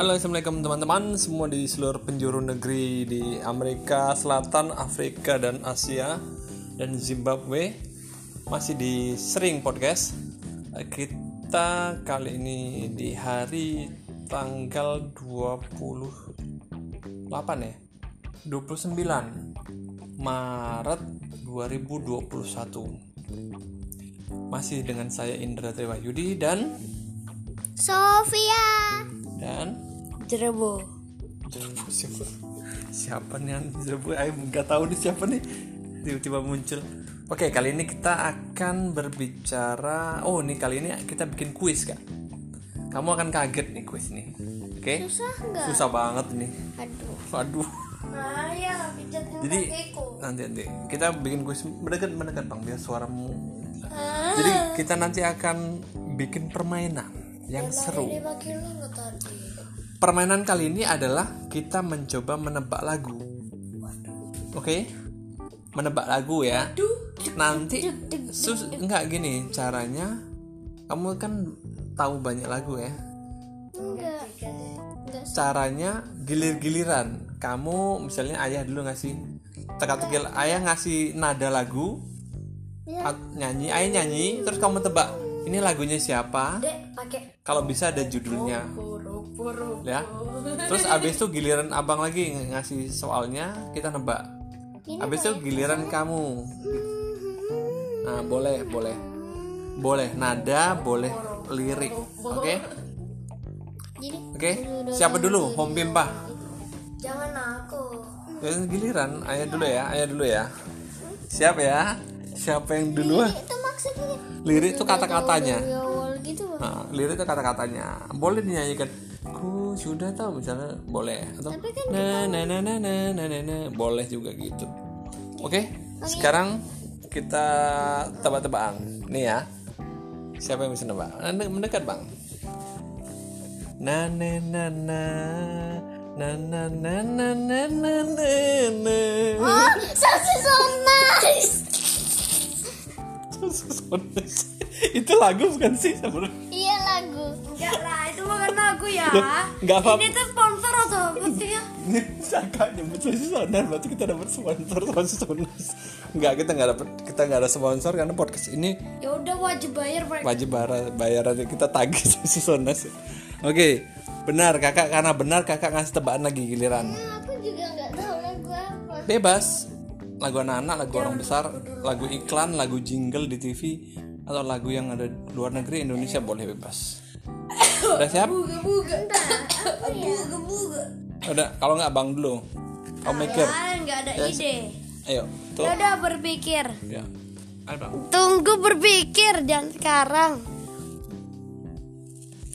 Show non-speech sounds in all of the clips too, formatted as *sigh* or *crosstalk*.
Halo assalamualaikum teman-teman. Semua di seluruh penjuru negeri di Amerika Selatan, Afrika dan Asia dan Zimbabwe masih di sering podcast. Kita kali ini di hari tanggal 28 ya? 29 Maret 2021 masih dengan saya Indra Triwayudi dan Sofia. dan Jerebo Jerbu siapa siapa nih yang Jerbu ayo nggak tahu nih siapa nih. Tiba-tiba muncul. Oke kali ini kita akan berbicara. Oh nih kali ini kita bikin kuis kak. Kamu akan kaget nih kuis nih. Oke? Susah nggak? susah banget nih. Aduh. Waduh. Nah ya jadi nanti nanti. Kita bikin kuis mendekat mendekat bang biar suaramu. Ah. jadi kita nanti akan bikin permainan yang seru. Ini Permainan kali ini adalah kita mencoba menebak lagu. Oke? Menebak lagu ya. Nanti sus enggak gini caranya. Kamu kan tahu banyak lagu ya. Caranya gilir-giliran. Kamu misalnya ayah dulu ngasih teka-tekil ayah ngasih nada lagu Ya. at- nyanyi ayah nyanyi terus kamu tebak ini lagunya siapa kalau bisa ada judulnya Puru puru ya terus abis itu giliran abang lagi ng- ngasih soalnya kita nebak abis itu giliran kamu nah boleh boleh boleh nada boleh lirik oke Jadi oke siapa dulu home pimpa Jangan aku Ya, giliran ayah dulu ya ayah dulu ya siap ya siapa yang duluan Itu maksudnya lirik itu kata-katanya gitu. Nah, lirik itu kata-katanya boleh dinyanyikan sudah tahu misalnya boleh atau Tapi kan na na na na na na na na boleh juga gitu oke sekarang kita tebak-tebakan nih ya siapa yang bisa nebak Anda mendekat bang na na na na na na na na na na na na Oh sosis so nice itu lagu bukan sih sebenarnya Iya lagu Enggak lah, lagu ya. nggak apa Ini tuh sponsor atau apa sih ya? Saka nyebut sosis sonar berarti kita dapat sponsor sosis sonar nggak kita nggak dapat kita nggak ada sponsor karena podcast ini Ya udah wajib bayar mereka. wajib bayar bayaran kita tagih *laughs* sosis sonar oke benar kakak karena benar kakak ngasih tebakan lagi giliran. Nah, Aku juga nggak tahu lagu apa bebas. Lagu anak-anak lagu orang besar lagu iklan lagu jingle di TV atau lagu yang ada luar negeri Indonesia boleh bebas udah siap. Buga-buga. udah kalau nggak bang dulu kamu mikir. enggak ada ide. ayo tuh. Ya udah berpikir. ya. Ayo bang. Tunggu berpikir dan sekarang.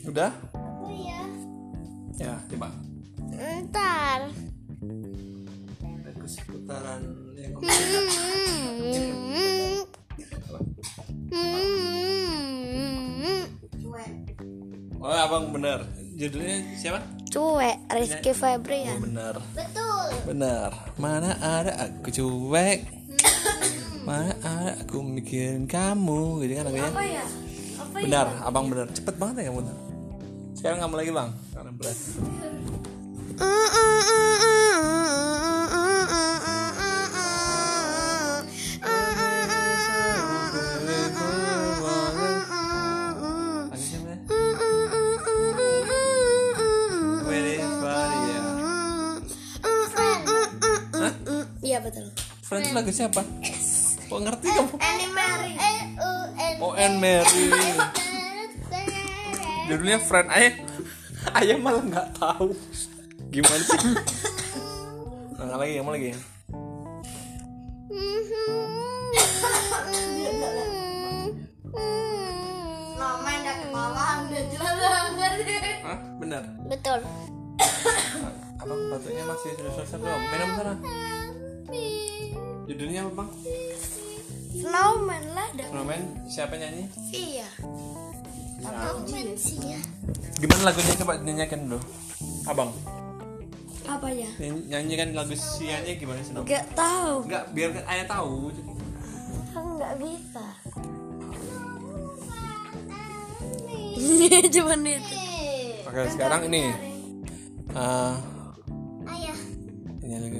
udah? Oh iya. Ya coba Ntar lagu seputaran yang oh abang bener. Judulnya siapa? Cuek, Rizky oh, Febrian. bener. Betul. Bener. Mana ada aku cuek? Mana ada aku mikirin kamu? Gitu kan lagunya Apa ya? Apa ya? benar abang bener. Cepet banget ya kamu sekarang kamu lagi bang. Karena berat. Lagi Friends lagu siapa? *laughs* Kok ngerti kamu? Annie Mary. E U N Oh, Anne Mary. *laughs* Judulnya Friend Ayah. Ayah malah nggak tahu. Gimana sih? Nah, lagi, yang lagi? Banget. Hah? Benar. Betul Abang batuknya masih selesai belum? Minum sana. Judulnya apa bang? Snowman lah dan Snowman siapa nyanyi? Apaan sih ya Gimana lagunya coba nyanyikan dulu. Abang, Apa ya? nyanyi- nyanyikan lagu sianya gimana sih? Nom? Enggak tahu. Enggak, biar ayah tahu. Kan enggak bisa. *laughs* Cuman itu. Oke, sekarang ini Ah, Ayah. ini lagi.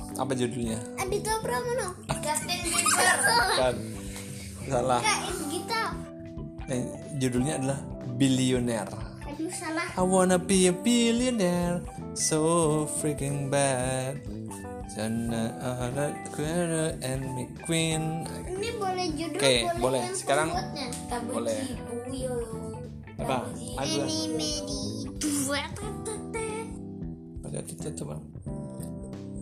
apa judulnya Adito Pramono. Justin Bieber. kan salah Kak, Gita. Eh, judulnya adalah Billionaire Aduh, salah. I wanna be a billionaire so freaking bad Sana ada Queen and McQueen Ini boleh judul, Oke, boleh, boleh. yang Sekarang. Boleh. Buyo. apa? Lagu Ini medi dua tete. ada kita coba.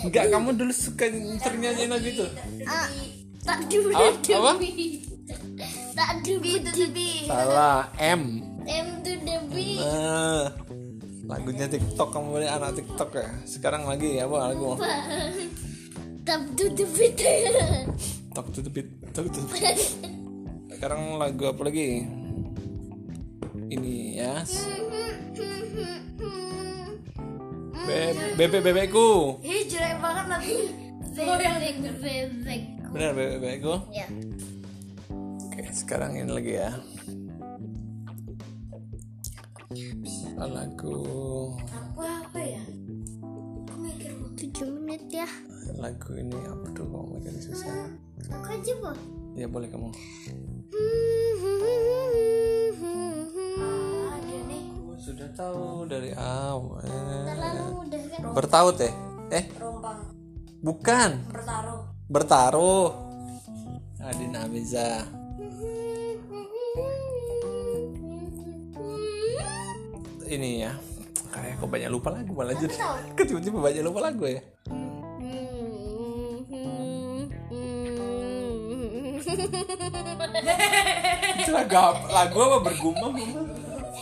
Enggak, kamu dulu suka ternyanyi lagu itu. Ah, tak dulu Apa? Apa? Tak dulu the beat. Salah, M. M to the beat. Nah, lagunya TikTok kamu boleh anak TikTok ya. Sekarang lagi apa lagu? Tap to the beat. Talk to the beat, talk to the beat. Sekarang lagu apa lagi? Ini ya. Be bebek bebekku. Ih, jelek banget lagi. Bebek bebek. Benar bebek bebekku. Ya. Oke, sekarang ini lagi ya. Lagu Apa apa ya? Aku mikir Tujuh menit ya. lagu ini apa tuh kok makin susah? Aku aja bu. Ya boleh kamu. Aku sudah tahu dari awal. Terlalu mudah kan? Bertaut ya? Eh, Rompang. Bukan. Bertaruh. Bertaruh. Adin Amiza. Ini ya. Kayak kok banyak lupa lagu malah jadi. *laughs* Kok tiba-tiba banyak lupa lagu ya? Lagu apa? Lagu apa bergumam?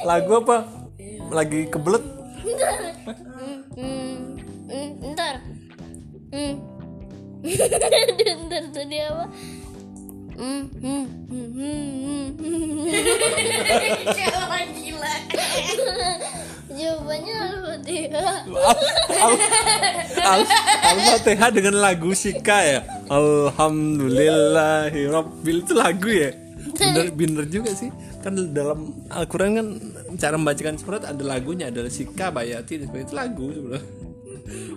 Lagu apa? Lagi kebelet? Hmm. Ntar tadi apa? Hmm, hmm, hmm, hmm, hmm. Gila. Jawabannya dia? Al-Fatihah dengan lagu Sika ya. Alhamdulillahirabbil itu lagu ya. Bener, bener juga sih. Kan dalam Al-Quran kan cara membacakan surat ada lagunya, ada Sika, Bayati dan sebagainya itu lagu sebenarnya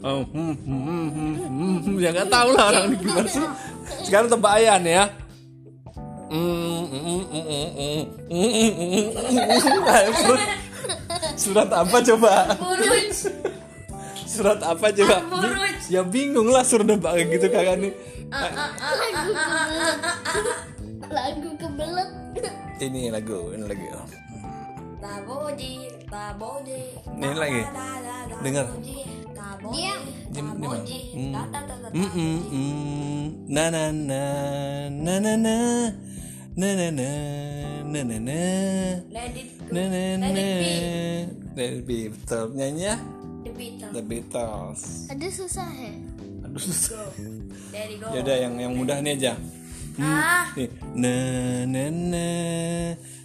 oh, hmm, hmm, hmm, hmm, ya nggak tahu lah orang ini gimana sih. Sekarang tebak ayan ya. Surat apa coba? Surat apa coba? Ya bingung lah surat tebak kayak gitu kakak nih. Lagu kebelet. Ini lagu ini lagu. Tabodi, tabodi. Ini lagi. Dengar. Dia Di, di mana? Hmm. Da, da, da, da. Mm, mm, mm. Na na na na na na na na na na na na Let it go. na na na it be. Let it be betul nyanyi ya The Beatles. The Beatles ada susah ya? aduh susah ya udah yang yang mudah nih aja Hmm, Ah. na na na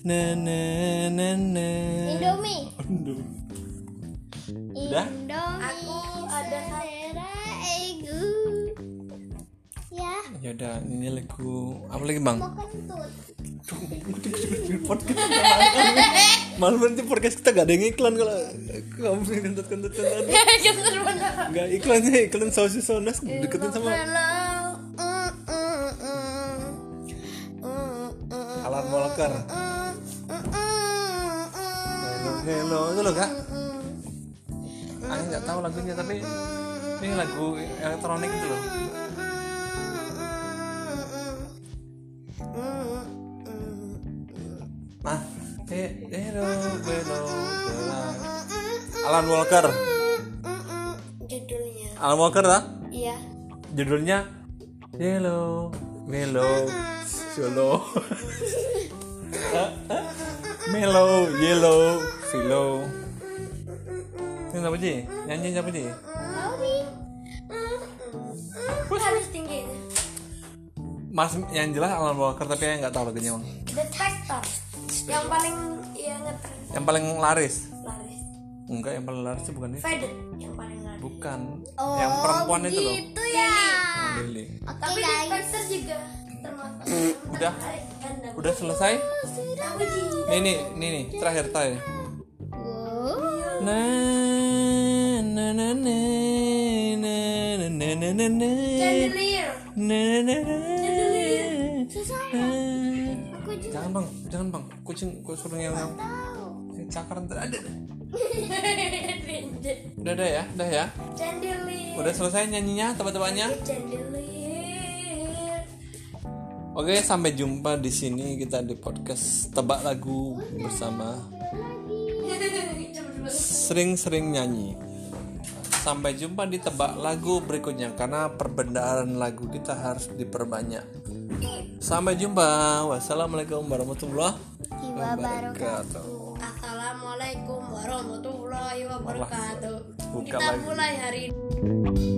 na na na na Indomie. Aduh. Udah? Indomie. Aku ego. Ya, ya udah ini lagu apa lagi bang podcast malu nanti podcast kita gak ada yang iklan kalau kamu kentut kentut kentut nggak iklannya iklan sosis sonas deketin sama. Mm, mm, mm. Mm, mm, mm, mm, mm, mm. hello hello itu loh kak Mm, nggak tahu lagunya tapi Ini lagu elektronik itu loh. Nah, eh, hello. Alan Walker. Judulnya. Alan Walker lah. Iya. Judulnya Hello, Melo, Solo. *laughs* Melo, Yellow, Philo. Ini siapa sih? Nyanyi siapa sih? Harus tinggi. Mas yang jelas Alan Walker tapi saya nggak tahu lagunya bang. The Tractor. Yang paling yang Yang paling laris? laris. Enggak, yang paling laris itu bukan dia. Faded yang paling laris. Bukan. yang perempuan itu loh. Itu ya. Lily. Tapi The Tractor juga termasuk. Udah, udah selesai. Nih nih nih nih terakhir terakhir. Wow. Na na na na na na na na na na na na na Susah. Jangan bang, jangan bang. Kucing, gue suruh yang yang cakar ntar ada. Udah ada ya, udah ya. Chandelier. Udah selesai nyanyinya. Chandelier. Oke, sampai jumpa di sini kita di podcast tebak lagu bersama sering-sering nyanyi. Sampai jumpa di tebak lagu berikutnya karena perbedaan lagu kita harus diperbanyak. Sampai jumpa. Wassalamualaikum warahmatullahi wabarakatuh. Assalamualaikum warahmatullahi wabarakatuh. Kita mulai hari ini.